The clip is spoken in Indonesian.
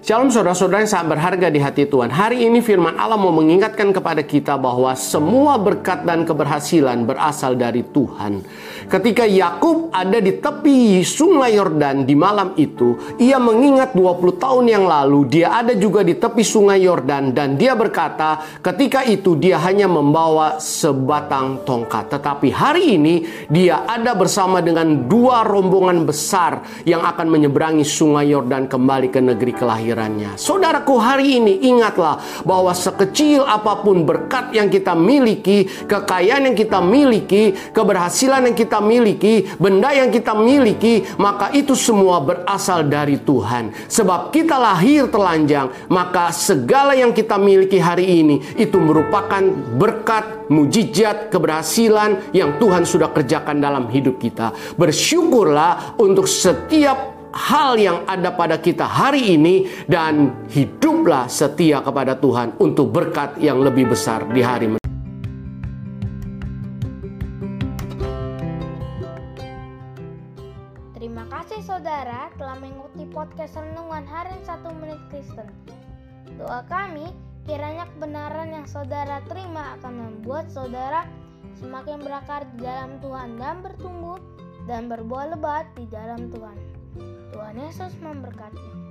Shalom saudara-saudara yang sangat berharga di hati Tuhan. Hari ini firman Allah mau mengingatkan kepada kita bahwa semua berkat dan keberhasilan berasal dari Tuhan. Ketika Yakub ada di tepi sungai Yordan di malam itu, ia mengingat 20 tahun yang lalu dia ada juga di tepi sungai Yordan dan dia berkata, ketika itu dia hanya membawa sebatang tongkat. Tetapi hari ini dia ada bersama dengan dua rombongan besar yang akan menyeberangi sungai Yordan kembali ke negeri kelahiran kehadirannya. Saudaraku hari ini ingatlah bahwa sekecil apa pun berkat yang kita miliki, kekayaan yang kita miliki, keberhasilan yang kita miliki, benda yang kita miliki, maka itu semua berasal dari Tuhan. Sebab kita lahir telanjang, maka segala yang kita miliki hari ini itu merupakan berkat, mujizat, keberhasilan yang Tuhan sudah kerjakan dalam hidup kita. Bersyukurlah untuk setiap hal yang ada pada kita hari ini dan hiduplah setia kepada Tuhan untuk berkat yang lebih besar di hari Terima kasih saudara telah mengikuti podcast Renungan Harian 1 Menit Kristen. Doa kami kiranya kebenaran yang saudara terima akan membuat saudara semakin berakar di dalam Tuhan dan bertumbuh dan berbuah lebat di dalam Tuhan. Tuhan Yesus memberkati.